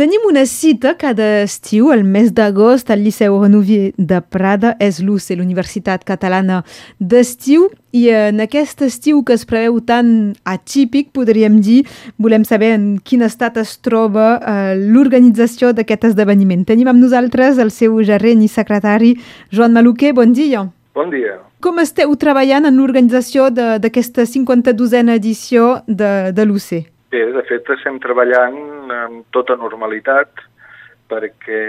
Tenim una cita cada estiu, el mes d'agost, al Liceu Renovier de Prada, és l'UCE, l'Universitat Catalana d'Estiu, i en aquest estiu que es preveu tan atípic, podríem dir, volem saber en quin estat es troba eh, l'organització d'aquest esdeveniment. Tenim amb nosaltres el seu gerent i secretari, Joan Maluquer. Bon dia. Bon dia. Com esteu treballant en l'organització d'aquesta 52a edició de, de l'UCE? Bé, de fet estem treballant amb tota normalitat perquè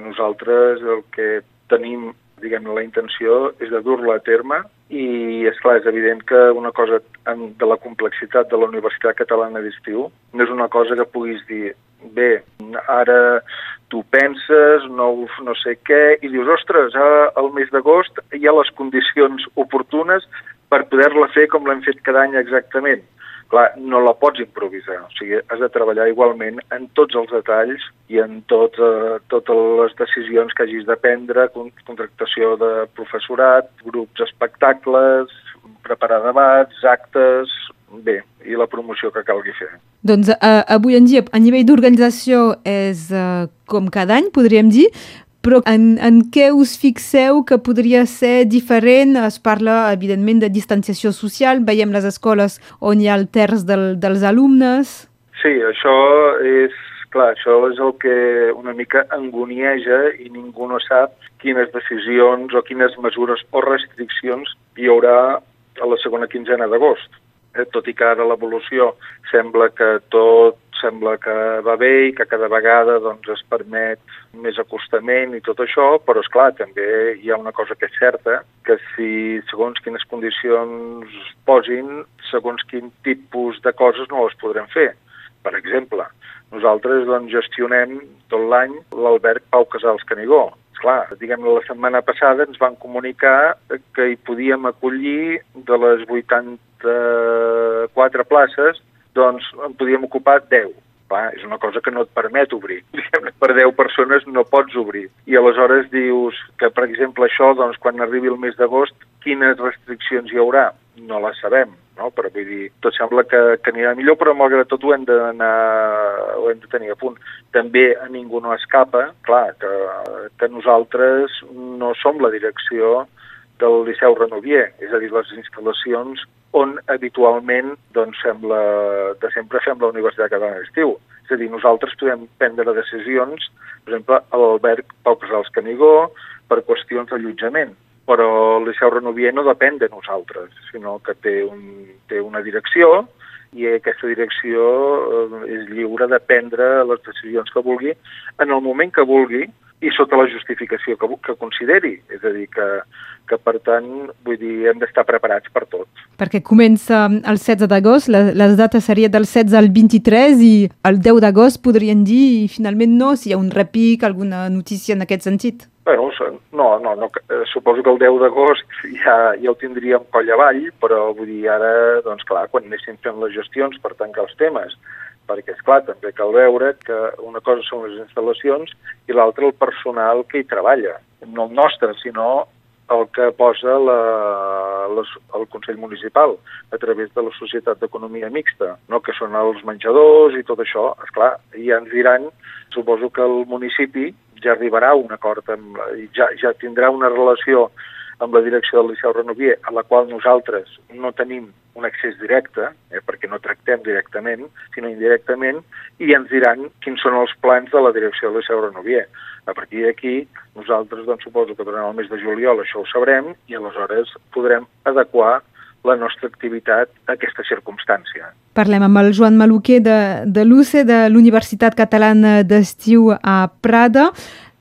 nosaltres el que tenim, diguem la intenció és de dur-la a terme i, és clar, és evident que una cosa de la complexitat de la Universitat Catalana d'Estiu no és una cosa que puguis dir, bé, ara tu penses, no, no sé què, i dius, ostres, al mes d'agost hi ha les condicions oportunes per poder-la fer com l'hem fet cada any exactament clar, no la pots improvisar, o sigui, has de treballar igualment en tots els detalls i en tot, eh, totes les decisions que hagis de prendre, contractació de professorat, grups espectacles, preparar debats, actes, bé, i la promoció que calgui fer. Doncs eh, avui en dia, a nivell d'organització, és eh, com cada any, podríem dir, però en, en què us fixeu que podria ser diferent? Es parla, evidentment, de distanciació social. Veiem les escoles on hi ha el terç del, dels alumnes. Sí, això és, clar, això és el que una mica angonieja i ningú no sap quines decisions o quines mesures o restriccions hi haurà a la segona quinzena d'agost. Eh, tot i que ara l'evolució sembla que tot sembla que va bé i que cada vegada doncs, es permet més acostament i tot això, però és clar també hi ha una cosa que és certa, que si segons quines condicions posin, segons quin tipus de coses no les podrem fer. Per exemple, nosaltres doncs, gestionem tot l'any l'alberg Pau Casals Canigó. Clar, diguem la setmana passada ens van comunicar que hi podíem acollir de les 84 places doncs en podíem ocupar 10. Clar, és una cosa que no et permet obrir. Per 10 persones no pots obrir. I aleshores dius que, per exemple, això, doncs, quan arribi el mes d'agost, quines restriccions hi haurà? No les sabem, no? Però vull dir, tot sembla que, que anirà millor, però malgrat tot ho hem, ho hem de tenir a punt. També a ningú no escapa, clar, que, que nosaltres no som la direcció del Liceu Renovier, és a dir, les instal·lacions on habitualment doncs, sembla, de sempre fem la Universitat Catalana d'Estiu. És a dir, nosaltres podem prendre decisions, per exemple, a l'alberg Pau Casals Canigó, per qüestions d'allotjament, però el Liceu Renovier no depèn de nosaltres, sinó que té, un, té una direcció i aquesta direcció eh, és lliure de prendre les decisions que vulgui en el moment que vulgui i sota la justificació que, que consideri. És a dir, que, que per tant, vull dir, hem d'estar preparats per tot. Perquè comença el 16 d'agost, les dates seria del 16 al 23 i el 10 d'agost podrien dir i finalment no, si hi ha un repic, alguna notícia en aquest sentit. Bueno, no, no, no eh, suposo que el 10 d'agost ja, ja ho tindríem coll avall, però vull dir, ara, doncs clar, quan anéssim fent les gestions per tancar els temes, perquè, és clar també cal veure que una cosa són les instal·lacions i l'altra el personal que hi treballa. No el nostre, sinó el que posa la, les, el Consell Municipal a través de la Societat d'Economia Mixta, no? que són els menjadors i tot això. És clar, ja ens diran, suposo que el municipi ja arribarà un acord, amb, ja, ja tindrà una relació amb la direcció del Liceu Renovier, a la qual nosaltres no tenim un accés directe, eh, perquè no tractem directament, sinó indirectament, i ens diran quins són els plans de la direcció del Liceu Renovier. A partir d'aquí, nosaltres doncs, suposo que durant el mes de juliol això ho sabrem i aleshores podrem adequar la nostra activitat a aquesta circumstància. Parlem amb el Joan Maluquer de, de l'UCE, de l'Universitat Catalana d'Estiu a Prada.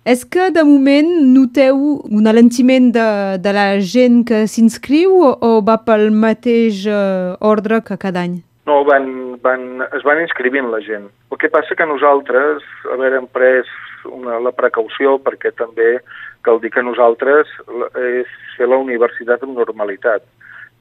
És que de moment noteu un alentiment de, de la gent que s'inscriu o, o va pel mateix uh, ordre que cada any? No, van, van, es van inscrivint la gent. El que passa que nosaltres, haver pres una, la precaució, perquè també cal dir que nosaltres és fer la universitat amb normalitat.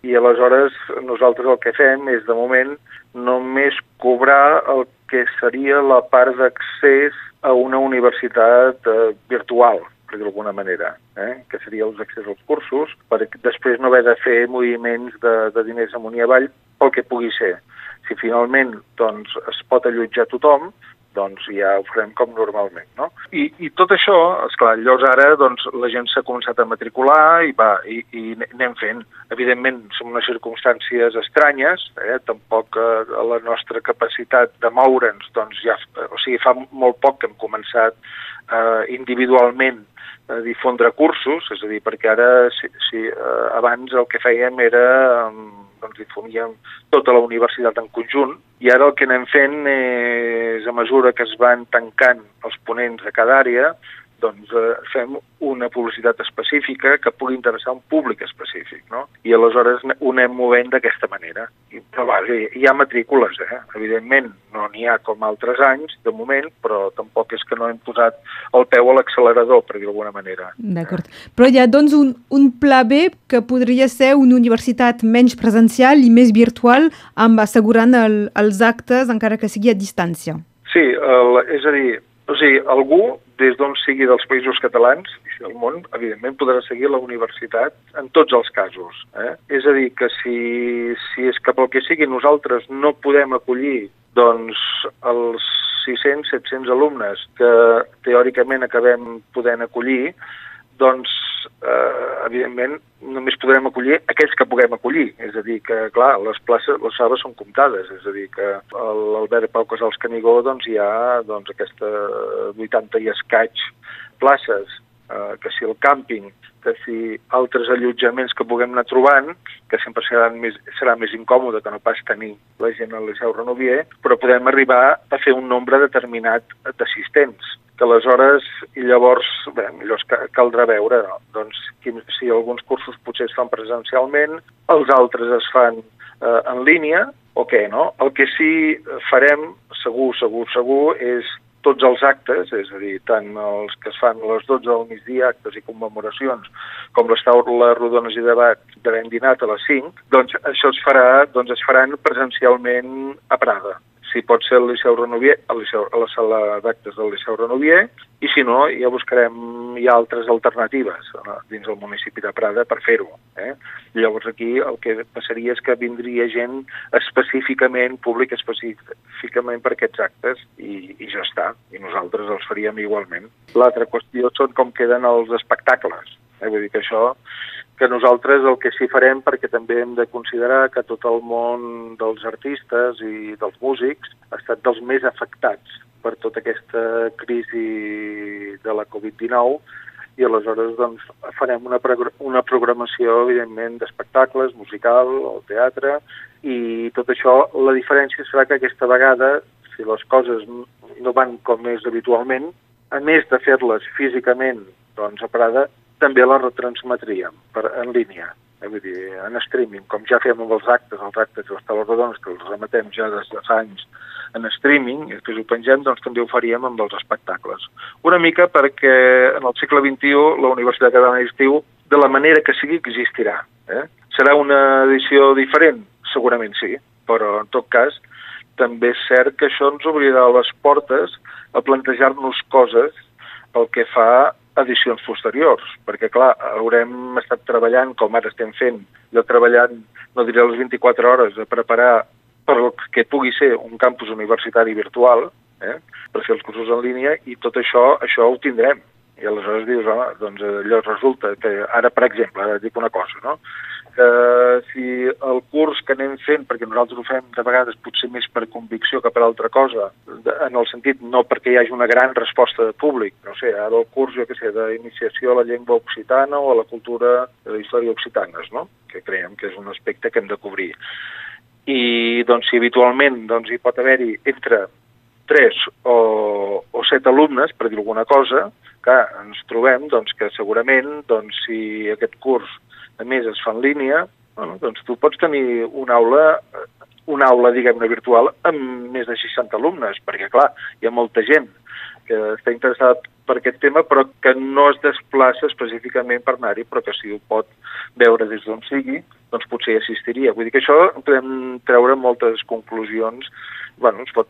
I aleshores nosaltres el que fem és, de moment, només cobrar el que seria la part d'accés a una universitat eh, virtual, per d'alguna manera, eh? que seria els accés als cursos, per després no haver de fer moviments de, de diners amunt i avall pel que pugui ser. Si finalment doncs, es pot allotjar tothom, doncs ja ho farem com normalment, no? I, i tot això, esclar, llavors ara doncs, la gent s'ha començat a matricular i, va, i, i anem fent. Evidentment, són unes circumstàncies estranyes, eh? tampoc eh, la nostra capacitat de moure'ns, doncs ja, o sigui, fa molt poc que hem començat eh, individualment a difondre cursos, és a dir, perquè ara, si, si eh, abans el que fèiem era doncs difondíem tota la universitat en conjunt i ara el que anem fent és, a mesura que es van tancant els ponents de cada àrea, doncs eh, fem una publicitat específica que pugui interessar un públic específic, no? I aleshores ho anem movent d'aquesta manera. I, però va, hi ha matrícules, eh? Evidentment, no n'hi ha com altres anys, de moment, però tampoc és que no hem posat el peu a l'accelerador, per dir d'alguna manera. D'acord. Però hi ha, doncs, un, un pla B que podria ser una universitat menys presencial i més virtual, amb assegurant el, els actes, encara que sigui a distància. Sí, el, és a dir, o sigui, algú, des d'on sigui dels països catalans i del món, evidentment podrà seguir la universitat en tots els casos. Eh? És a dir, que si, si és que pel que sigui nosaltres no podem acollir doncs, els 600-700 alumnes que teòricament acabem podent acollir, doncs, eh, evidentment, només podrem acollir aquells que puguem acollir. És a dir, que, clar, les places, les sales són comptades. És a dir, que l'Albert Pau Casals Canigó doncs, hi ha doncs, aquesta 80 i escaig places, eh, que si el càmping, que si altres allotjaments que puguem anar trobant, que sempre seran més, serà més incòmode que no pas tenir la gent al Liceu Renovier, però podem arribar a fer un nombre determinat d'assistents que aleshores, i llavors, bé, millor caldrà veure, no? doncs, si alguns cursos potser es fan presencialment, els altres es fan eh, en línia, o què, no? El que sí farem, segur, segur, segur, és tots els actes, és a dir, tant els que es fan a les 12 del migdia, actes i commemoracions, com les taules rodones i debat d'havent dinat a les 5, doncs això es farà, doncs es faran presencialment a Prada si pot ser el Liceu Renovier, al Liceu, a la sala d'actes del Liceu Renovier, i si no, ja buscarem ja altres alternatives no? dins del municipi de Prada per fer-ho. Eh? Llavors aquí el que passaria és que vindria gent específicament, públic específicament per aquests actes, i, i ja està, i nosaltres els faríem igualment. L'altra qüestió són com queden els espectacles. Eh? Vull dir que això que nosaltres el que sí farem, perquè també hem de considerar que tot el món dels artistes i dels músics ha estat dels més afectats per tota aquesta crisi de la Covid-19 i aleshores doncs, farem una, una programació, evidentment, d'espectacles, musical, al teatre, i tot això, la diferència serà que aquesta vegada, si les coses no van com és habitualment, a més de fer-les físicament doncs, a Prada, també la retransmetríem per, en línia, eh, vull dir, en streaming, com ja fem amb els actes, els actes de les taules que els remetem ja des de fa anys en streaming, i després ho pengem, doncs també ho faríem amb els espectacles. Una mica perquè en el segle XXI la Universitat Catalana d'Estiu, de la manera que sigui, existirà. Eh? Serà una edició diferent? Segurament sí, però en tot cas també és cert que això ens obrirà les portes a plantejar-nos coses pel que fa edicions posteriors, perquè, clar, haurem estat treballant, com ara estem fent, jo treballant, no diré les 24 hores, a preparar per el que pugui ser un campus universitari virtual, eh, per fer els cursos en línia, i tot això, això ho tindrem. I aleshores dius, home, doncs allò resulta que ara, per exemple, ara dic una cosa, no? Que si el curs que anem fent, perquè nosaltres ho fem de vegades potser més per convicció que per altra cosa, en el sentit no perquè hi hagi una gran resposta de públic, no sé, ara el curs, jo què sé, d'iniciació a la llengua occitana o a la cultura de la història occitanes, no? que creiem que és un aspecte que hem de cobrir. I doncs si habitualment doncs, hi pot haver-hi entre 3 o, o 7 alumnes, per dir alguna cosa, que ens trobem doncs, que segurament doncs, si aquest curs a més es fa en línia, bueno, doncs tu pots tenir una aula una aula, diguem-ne, virtual amb més de 60 alumnes, perquè, clar, hi ha molta gent que està interessat per aquest tema, però que no es desplaça específicament per anar-hi, però que si ho pot veure des d'on sigui, doncs potser hi assistiria. Vull dir que això podem treure moltes conclusions bueno, es pot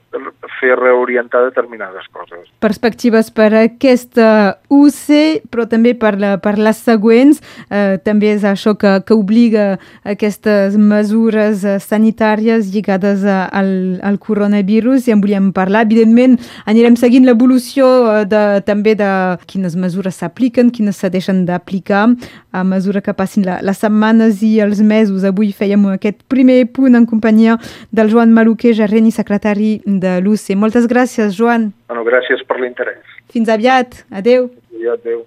fer reorientar determinades coses. Perspectives per aquesta UC, però també per, la, per les següents. Eh, també és això que, que obliga aquestes mesures sanitàries lligades al, al coronavirus i en volíem parlar. Evidentment, anirem seguint l'evolució de, també de quines mesures s'apliquen, quines se deixen d'aplicar a mesura que passin la, les setmanes i els mesos. Avui fèiem aquest primer punt en companyia del Joan Maluquer, gerent i secretari de l'UC. Moltes gràcies, Joan. Bueno, gràcies per l'interès. Fins aviat. Adéu. Adéu. adéu.